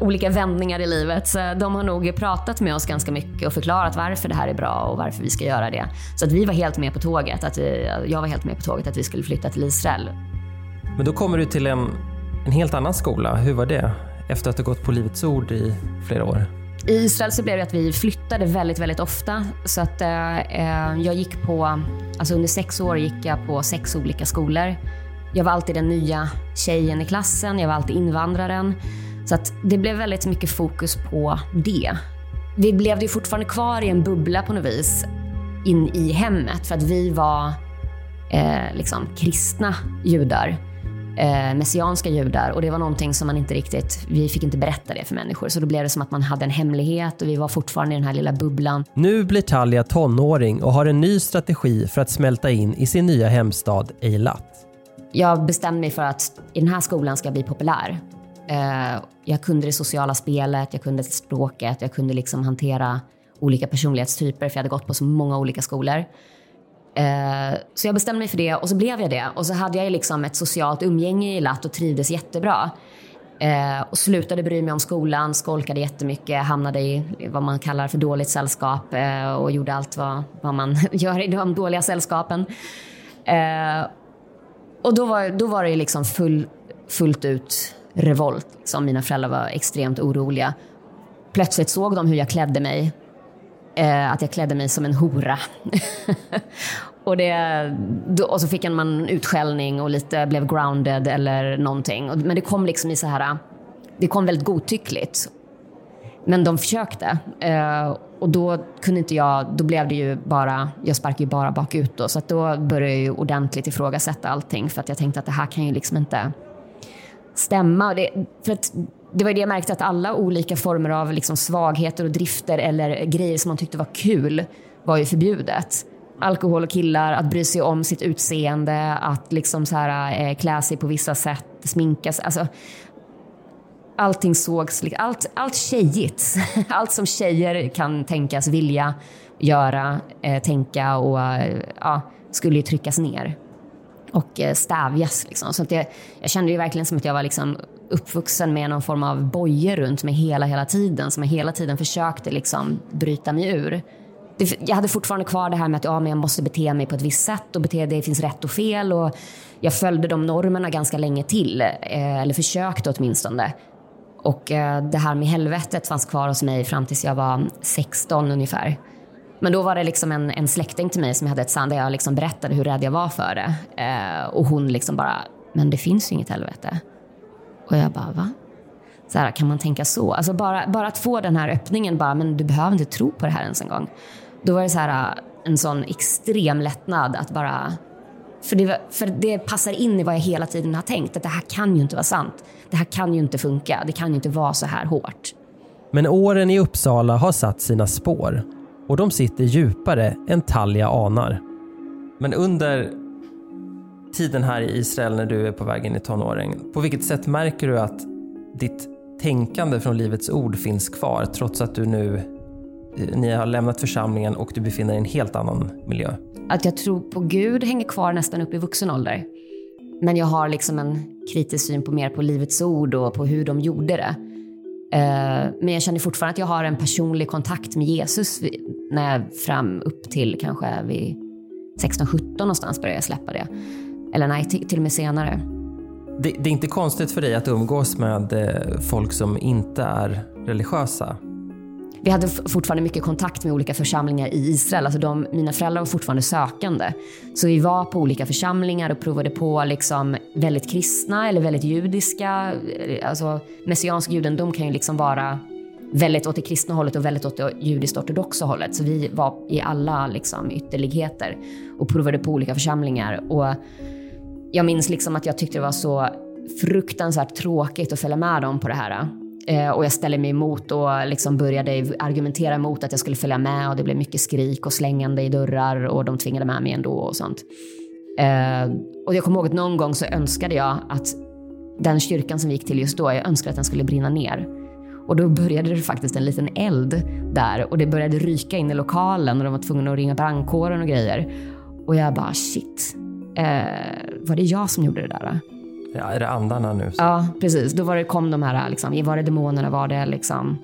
olika vändningar i livet. Så de har nog pratat med oss ganska mycket och förklarat varför det här är bra och varför vi ska göra det. Så att vi var helt med på tåget. Att vi, jag var helt med på tåget att vi skulle flytta till Israel. Men då kommer du till en, en helt annan skola. Hur var det? Efter att ha gått på Livets Ord i flera år. I Israel så blev det att vi flyttade väldigt, väldigt ofta. Så att eh, eh, jag gick på, alltså under sex år gick jag på sex olika skolor. Jag var alltid den nya tjejen i klassen, jag var alltid invandraren. Så att det blev väldigt mycket fokus på det. Vi blev ju fortfarande kvar i en bubbla på något vis in i hemmet för att vi var eh, liksom kristna judar eh, messianska judar och det var någonting som man inte riktigt, vi fick inte berätta det för människor. Så då blev det som att man hade en hemlighet och vi var fortfarande i den här lilla bubblan. Nu blir Talia tonåring och har en ny strategi för att smälta in i sin nya hemstad Eilat. Jag bestämde mig för att i den här skolan ska jag bli populär. Eh, jag kunde det sociala spelet, jag kunde språket, jag kunde liksom hantera olika personlighetstyper för jag hade gått på så många olika skolor. Eh, så jag bestämde mig för det och så blev jag det. Och så hade jag liksom ett socialt umgänge i Latt och trivdes jättebra. Eh, och slutade bry mig om skolan, skolkade jättemycket, hamnade i vad man kallar för dåligt sällskap eh, och gjorde allt vad, vad man gör i de dåliga sällskapen. Och då var, då var det liksom full, fullt ut revolt. Liksom. Mina föräldrar var extremt oroliga. Plötsligt såg de hur jag klädde mig att jag klädde mig som en hora. och, det, då, och så fick man utskällning och lite blev grounded eller någonting. Men det kom liksom i så här, det kom väldigt godtyckligt. Men de försökte. Eh, och då kunde inte jag, då blev det ju bara, jag sparkade ju bara bakut då. Så att då började jag ju ordentligt ifrågasätta allting för att jag tänkte att det här kan ju liksom inte stämma. Det, för att det var det jag märkte att alla olika former av liksom svagheter och drifter eller grejer som man tyckte var kul var ju förbjudet. Alkohol och killar, att bry sig om sitt utseende, att liksom så här, eh, klä sig på vissa sätt, sminkas. Alltså, allting sågs, allt, allt tjejigt. Allt som tjejer kan tänkas vilja göra, eh, tänka och eh, ja, skulle ju tryckas ner och eh, stävjas. Liksom. Så att jag, jag kände ju verkligen som att jag var liksom uppvuxen med någon form av bojor runt mig hela, hela tiden som jag hela tiden försökte liksom bryta mig ur. Det, jag hade fortfarande kvar det här med att ja, men jag måste bete mig på ett visst sätt och bete, det finns rätt och fel. Och jag följde de normerna ganska länge till, eh, eller försökte åtminstone. Och eh, det här med helvetet fanns kvar hos mig fram tills jag var 16 ungefär. Men då var det liksom en, en släkting till mig som jag hade ett samtal där jag liksom berättade hur rädd jag var för det. Eh, och hon liksom bara, men det finns ju inget helvete. Och jag bara, va? Så här, kan man tänka så? Alltså bara, bara att få den här öppningen, bara, men du behöver inte tro på det här ens en gång. Då var det så här, äh, en sån extrem lättnad att bara... För det, för det passar in i vad jag hela tiden har tänkt, att det här kan ju inte vara sant. Det här kan ju inte funka, det kan ju inte vara så här hårt. Men åren i Uppsala har satt sina spår och de sitter djupare än Talja anar. Men under tiden här i Israel när du är på väg in i tonåren, på vilket sätt märker du att ditt tänkande från Livets Ord finns kvar trots att du nu ni har lämnat församlingen och du befinner dig i en helt annan miljö? Att jag tror på Gud hänger kvar nästan upp i vuxen ålder. Men jag har liksom en kritisk syn på mer på Livets Ord och på hur de gjorde det. Eh, men jag känner fortfarande att jag har en personlig kontakt med Jesus när jag fram upp till kanske vid 16-17 någonstans började jag släppa det. Eller nej, till och med senare. Det, det, är inte konstigt för dig att umgås med eh, folk som inte är religiösa? Vi hade fortfarande mycket kontakt med olika församlingar i Israel. Alltså de, mina föräldrar var fortfarande sökande. Så vi var på olika församlingar och provade på liksom väldigt kristna eller väldigt judiska. Eh, alltså, messiansk judendom kan ju liksom vara väldigt åt det kristna hållet och väldigt åt det judiskt ortodoxa hållet. Så vi var i alla liksom, ytterligheter och provade på olika församlingar. Och jag minns liksom att jag tyckte det var så fruktansvärt tråkigt att följa med dem på det här. Eh, och jag ställde mig emot och liksom började argumentera emot att jag skulle följa med och det blev mycket skrik och slängande i dörrar och de tvingade med mig ändå och sånt. Eh, och jag kommer ihåg att någon gång så önskade jag att den kyrkan som vi gick till just då, jag önskade att den skulle brinna ner. Och då började det faktiskt en liten eld där och det började ryka in i lokalen och de var tvungna att ringa brandkåren och grejer. Och jag bara shit, eh, var det jag som gjorde det där? Ja, är det andarna nu? Ja, precis. Då var det, kom de här, liksom, var det demonerna, var det liksom,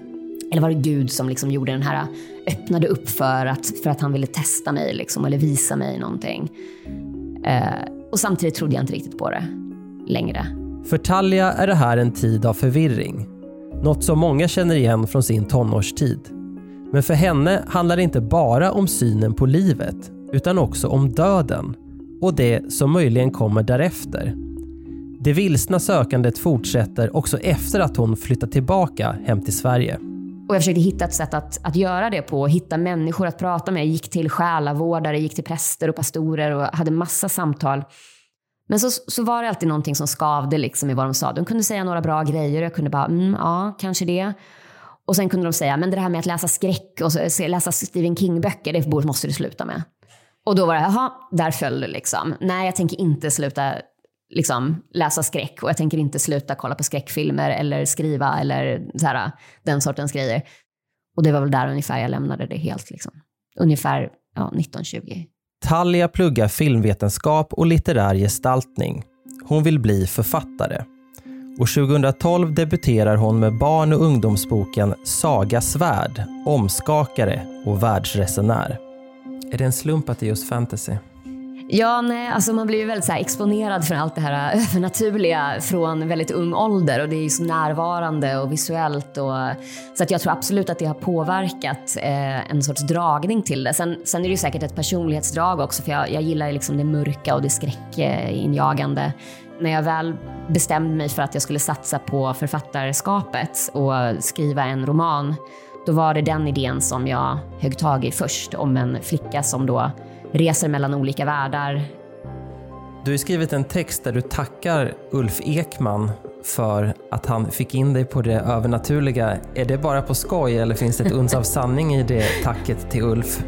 eller var det Gud som liksom gjorde den här, öppnade upp för att, för att han ville testa mig liksom, eller visa mig någonting. Eh, och samtidigt trodde jag inte riktigt på det längre. För Talja är det här en tid av förvirring. Något som många känner igen från sin tonårstid. Men för henne handlar det inte bara om synen på livet, utan också om döden och det som möjligen kommer därefter. Det vilsna sökandet fortsätter också efter att hon flyttat tillbaka hem till Sverige. Och jag försökte hitta ett sätt att, att göra det på, hitta människor att prata med. Jag gick till själavårdare, gick till präster och pastorer och hade massa samtal. Men så, så var det alltid någonting som skavde liksom i vad de sa. De kunde säga några bra grejer och jag kunde bara, mm, ja, kanske det. Och sen kunde de säga, men det här med att läsa skräck och så, läsa Stephen King-böcker, det måste du sluta med. Och då var det, jaha, där föll det liksom. Nej, jag tänker inte sluta liksom, läsa skräck och jag tänker inte sluta kolla på skräckfilmer eller skriva eller så här, den sortens grejer. Och det var väl där ungefär jag lämnade det helt. Liksom. Ungefär ja, 1920. Talia pluggar filmvetenskap och litterär gestaltning. Hon vill bli författare. Och 2012 debuterar hon med barn och ungdomsboken Saga Svärd, omskakare och världsresenär. Är det en slump att det är just fantasy? Ja, nej, alltså man blir ju väldigt så exponerad för allt det här övernaturliga från väldigt ung ålder och det är ju så närvarande och visuellt. Och, så att jag tror absolut att det har påverkat eh, en sorts dragning till det. Sen, sen är det ju säkert ett personlighetsdrag också för jag, jag gillar liksom det mörka och det skräckinjagande. när jag väl bestämde mig för att jag skulle satsa på författarskapet och skriva en roman, då var det den idén som jag högg tag i först, om en flicka som då reser mellan olika världar. Du har skrivit en text där du tackar Ulf Ekman för att han fick in dig på det övernaturliga. Är det bara på skoj eller finns det ett uns av sanning i det tacket till Ulf?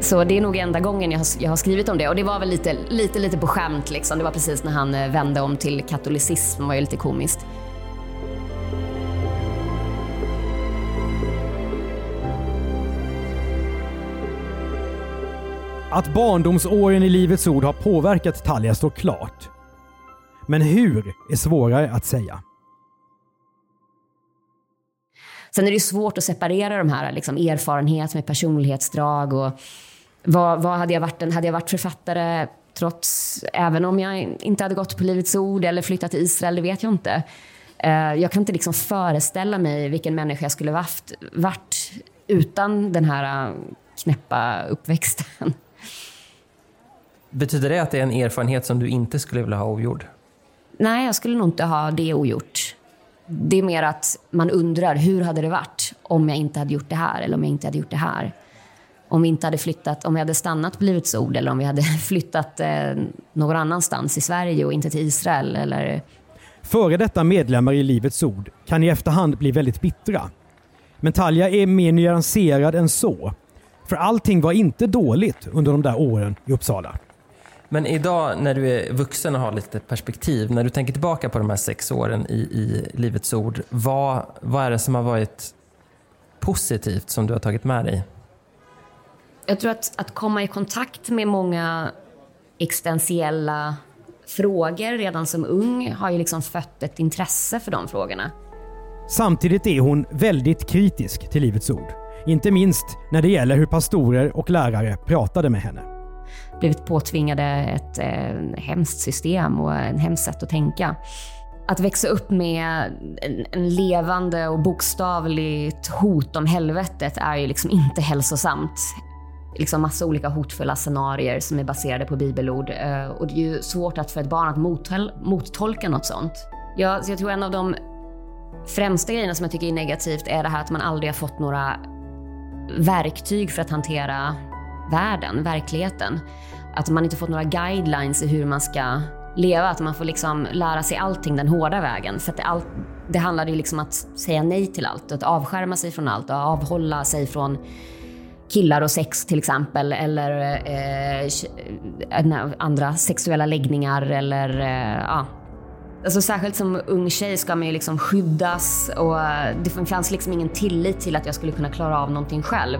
Så det är nog enda gången jag har, jag har skrivit om det. Och det var väl lite, lite, lite på skämt. Liksom. Det var precis när han eh, vände om till katolicism. Det var ju lite komiskt. Att barndomsåren i Livets Ord har påverkat Talja står klart. Men hur är svårare att säga. Sen är det svårt att separera de här liksom, erfarenhet med personlighetsdrag. Och vad, vad hade, jag varit, hade jag varit författare trots, även om jag inte hade gått på Livets Ord eller flyttat till Israel, det vet jag inte. Eh, jag kan inte liksom föreställa mig vilken människa jag skulle varit, varit utan den här eh, knäppa uppväxten. Betyder det att det är en erfarenhet som du inte skulle vilja ha ogjord? Nej, jag skulle nog inte ha det ogjort. Det är mer att man undrar hur hade det varit om jag inte hade gjort det här eller om jag inte hade gjort det här. Om vi inte hade flyttat, om vi hade stannat på Livets Ord eller om vi hade flyttat eh, någon annanstans i Sverige och inte till Israel eller... Före detta medlemmar i Livets Ord kan i efterhand bli väldigt bittra. Men Talja är mer nyanserad än så. För allting var inte dåligt under de där åren i Uppsala. Men idag när du är vuxen och har lite perspektiv, när du tänker tillbaka på de här sex åren i, i Livets Ord, vad, vad är det som har varit positivt som du har tagit med dig? Jag tror att, att komma i kontakt med många existentiella frågor redan som ung har ju liksom fött ett intresse för de frågorna. Samtidigt är hon väldigt kritisk till Livets Ord. Inte minst när det gäller hur pastorer och lärare pratade med henne blivit påtvingade ett eh, hemskt system och en hemskt sätt att tänka. Att växa upp med en, en levande och bokstavligt hot om helvetet är ju liksom inte hälsosamt. Liksom massa olika hotfulla scenarier som är baserade på bibelord. Eh, och det är ju svårt att för ett barn att mottol mottolka något sånt. Jag, jag tror en av de främsta grejerna som jag tycker är negativt är det här att man aldrig har fått några verktyg för att hantera världen, verkligheten. Att man inte fått några guidelines i hur man ska leva. Att man får liksom lära sig allting den hårda vägen. För att det, all, det handlade ju liksom att säga nej till allt. Att avskärma sig från allt och avhålla sig från killar och sex till exempel. Eller eh, eh andra sexuella läggningar eller eh, ja. Alltså särskilt som ung tjej ska man ju liksom skyddas och det fanns liksom ingen tillit till att jag skulle kunna klara av någonting själv.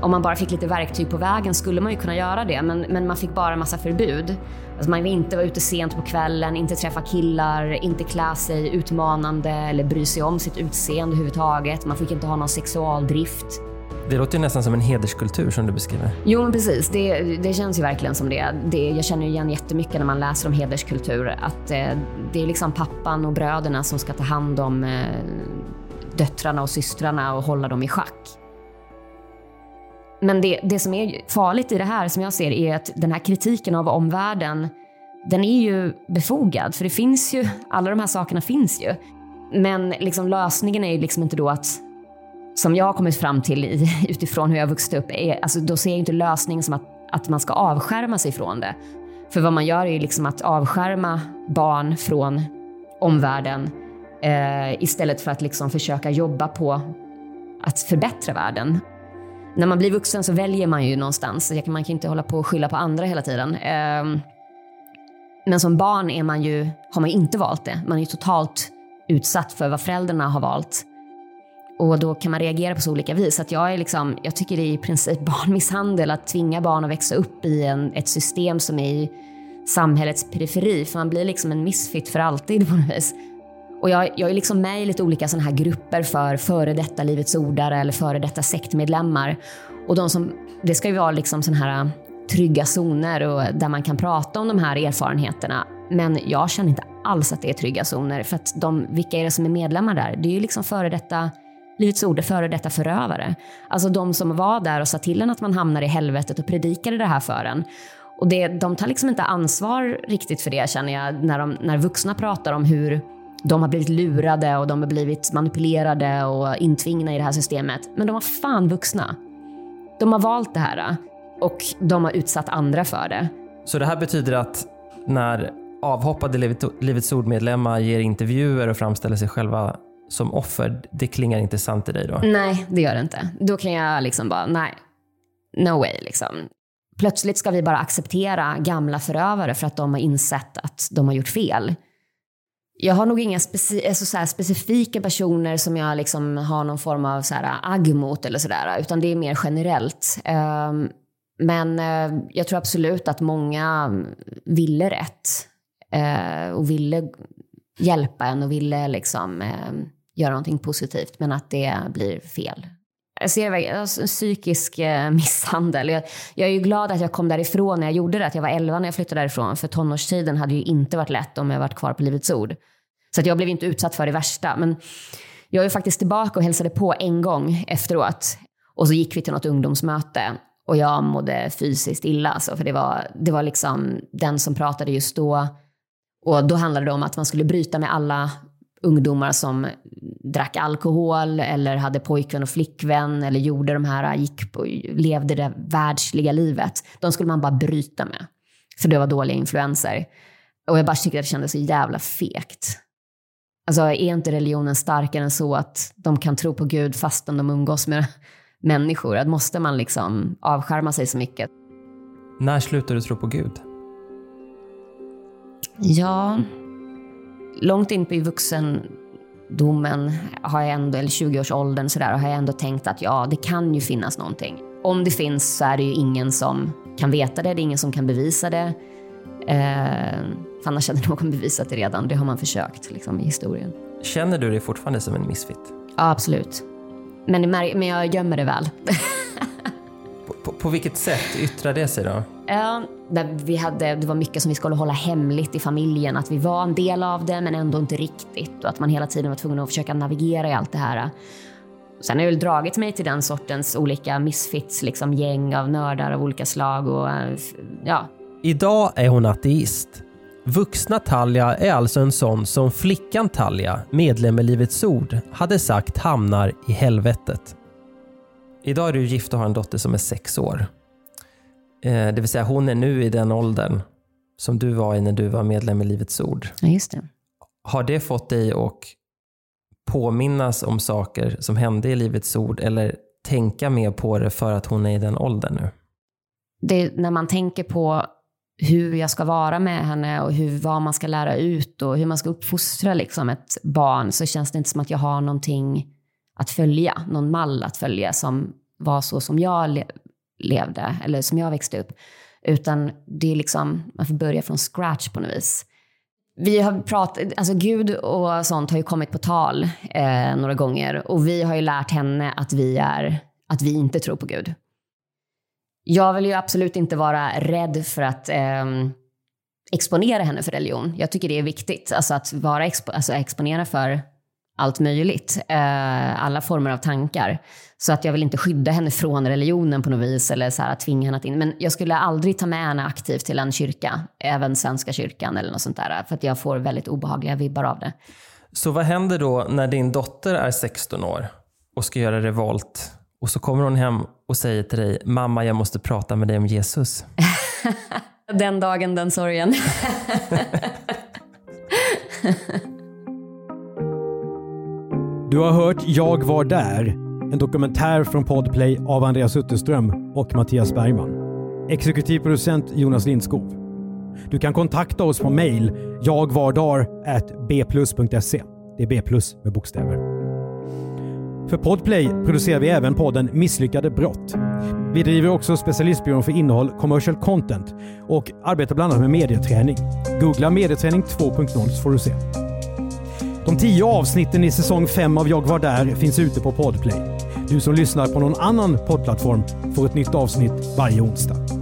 Om man bara fick lite verktyg på vägen skulle man ju kunna göra det, men, men man fick bara en massa förbud. Alltså man vill inte vara ute sent på kvällen, inte träffa killar, inte klä sig utmanande eller bry sig om sitt utseende överhuvudtaget. Man fick inte ha någon sexualdrift. Det låter ju nästan som en hederskultur som du beskriver. Jo, men precis. Det, det känns ju verkligen som det. det. Jag känner igen jättemycket när man läser om hederskultur. Att eh, det är liksom pappan och bröderna som ska ta hand om eh, döttrarna och systrarna och hålla dem i schack. Men det, det som är farligt i det här, som jag ser, är att den här kritiken av omvärlden, den är ju befogad. För det finns ju, alla de här sakerna finns ju. Men liksom lösningen är ju liksom inte då att, som jag har kommit fram till utifrån hur jag vuxit upp, är, alltså då ser jag inte lösningen som att, att man ska avskärma sig från det. För vad man gör är ju liksom att avskärma barn från omvärlden eh, istället för att liksom försöka jobba på att förbättra världen när man blir vuxen så väljer man ju någonstans. Man kan inte hålla på och skylla på andra hela tiden. Ehm, men som barn är man ju, har man ju inte valt det. Man är ju totalt utsatt för vad föräldrarna har valt. Och då kan man reagera på så olika vis. Att jag, är liksom, jag tycker det är i princip barnmisshandel att tvinga barn att växa upp i en, ett system som är i samhällets periferi. För man blir liksom en misfit för alltid på något vis. Och jag, jag är liksom med i lite olika såna här grupper för före detta Livets Ordare eller före detta sektmedlemmar. Och de som, det ska ju vara liksom såna här äh, trygga zoner och där man kan prata om de här erfarenheterna. Men jag känner inte alls att det är trygga zoner. För att de, vilka är det som är medlemmar där? Det är ju liksom före detta Livets Ord, före detta förövare. Alltså de som var där och sa till en att man hamnar i helvetet och predikade det här för en. Och det, de tar liksom inte ansvar riktigt för det känner jag när, de, när vuxna pratar om hur de har blivit lurade och de har blivit manipulerade och intvingna i det här systemet. Men de var fan vuxna. De har valt det här och de har utsatt andra för det. Så det här betyder att när avhoppade Livets Ord-medlemmar ger intervjuer och framställer sig själva som offer, det klingar inte sant i dig då? Nej, det gör det inte. Då kan jag liksom bara, nej, no way liksom. Plötsligt ska vi bara acceptera gamla förövare för att de har insett att de har gjort fel. Jag har nog inga speci alltså så specifika personer som jag liksom har någon form av så här agg mot eller sådär, utan det är mer generellt. Ehm, men eh, jag tror absolut att många ville rätt eh, och ville hjälpa en och ville liksom ehm, göra någonting positivt, men att det blir fel. Jag ser alltså, psykisk eh, misshandel. Jag, jag, är ju glad att jag kom därifrån när jag gjorde det. Att jag var 11 när jag flyttade därifrån. För tonårstiden hade ju inte varit lätt om jag varit kvar på Livets Ord. Så att jag blev inte utsatt för det värsta. Men jag är faktiskt tillbaka och hälsade på en gång efteråt. Och så gick vi till något ungdomsmöte. Och jag mådde fysiskt illa. Alltså, för det var, det var liksom den som pratade just då. Och då handlade det om att man skulle bryta med alla ungdomar som drack alkohol eller hade pojkvän och flickvän eller gjorde de här, gick på, levde det världsliga livet. De skulle man bara bryta med. För det var dåliga influenser. Och jag bara tyckte att det kändes så jävla fegt. Alltså är inte religionen starkare än så att de kan tro på Gud fastän de umgås med människor? Att måste man liksom avskärma sig så mycket? När slutade du tro på Gud? Ja, långt in på vuxendomen har jag ändå, eller 20-årsåldern sådär, har jag ändå tänkt att ja, det kan ju finnas någonting. Om det finns så är det ju ingen som kan veta det, det är ingen som kan bevisa det. Eh, för annars hade någon bevisat det redan, det har man försökt liksom, i historien. Känner du dig fortfarande som en misfit? Ja, absolut. Men, men jag gömmer det väl. på, på, på, vilket sätt yttrar det sig då? Ja, vi hade, det var mycket som vi skulle hålla hemligt i familjen. Att vi var en del av det, men ändå inte riktigt. Och att man hela tiden var tvungen att försöka navigera i allt det här. Sen har jag väl dragit mig till den sortens olika misfits, liksom gäng av nördar av olika slag. Och, ja. Idag är hon ateist. Vuxna Talja är alltså en sån som flickan Talja, medlem i Livets Ord, hade sagt hamnar i helvetet. Idag är du gift och har en dotter som är sex år. Eh, det vill säga hon är nu i den åldern som du var i när du var medlem i Livets Ord. Ja, just det. Har det fått dig att påminnas om saker som hände i Livets Ord eller tänka mer på det för att hon är i den åldern nu? Det, när man tänker på hur jag ska vara med henne och hur, vad man ska lära ut och hur man ska uppfostra liksom ett barn så känns det inte som att jag har någonting att följa, någon mall att följa som var så som jag levde eller som jag växte upp. Utan det är liksom, man får börja från scratch på något vis. Vi har pratat, alltså Gud och sånt har ju kommit på tal eh, några gånger och vi har ju lärt henne att vi, är, att vi inte tror på Gud. Jag vill ju absolut inte vara rädd för att eh, exponera henne för religion. Jag tycker det är viktigt, alltså att vara expo alltså exponera för allt möjligt, eh, alla former av tankar. Så att jag vill inte skydda henne från religionen på något vis eller så här, tvinga henne att in. Men jag skulle aldrig ta med henne aktivt till en kyrka, även Svenska kyrkan eller något sånt där, för att jag får väldigt obehagliga vibbar av det. Så vad händer då när din dotter är 16 år och ska göra revolt och så kommer hon hem och säger till dig, mamma jag måste prata med dig om Jesus. den dagen, den sorgen. Du har hört Jag var där, en dokumentär från Podplay av Andreas Utterström och Mattias Bergman. Exekutiv producent Jonas Lindskov. Du kan kontakta oss på mail jagvardar.bplus.se. Det är B plus med bokstäver. För Podplay producerar vi även podden Misslyckade brott. Vi driver också specialistbyrån för innehåll, commercial content och arbetar bland annat med medieträning. Googla medieträning 2.0 så får du se. De tio avsnitten i säsong 5 av Jag var där finns ute på Podplay. Du som lyssnar på någon annan poddplattform får ett nytt avsnitt varje onsdag.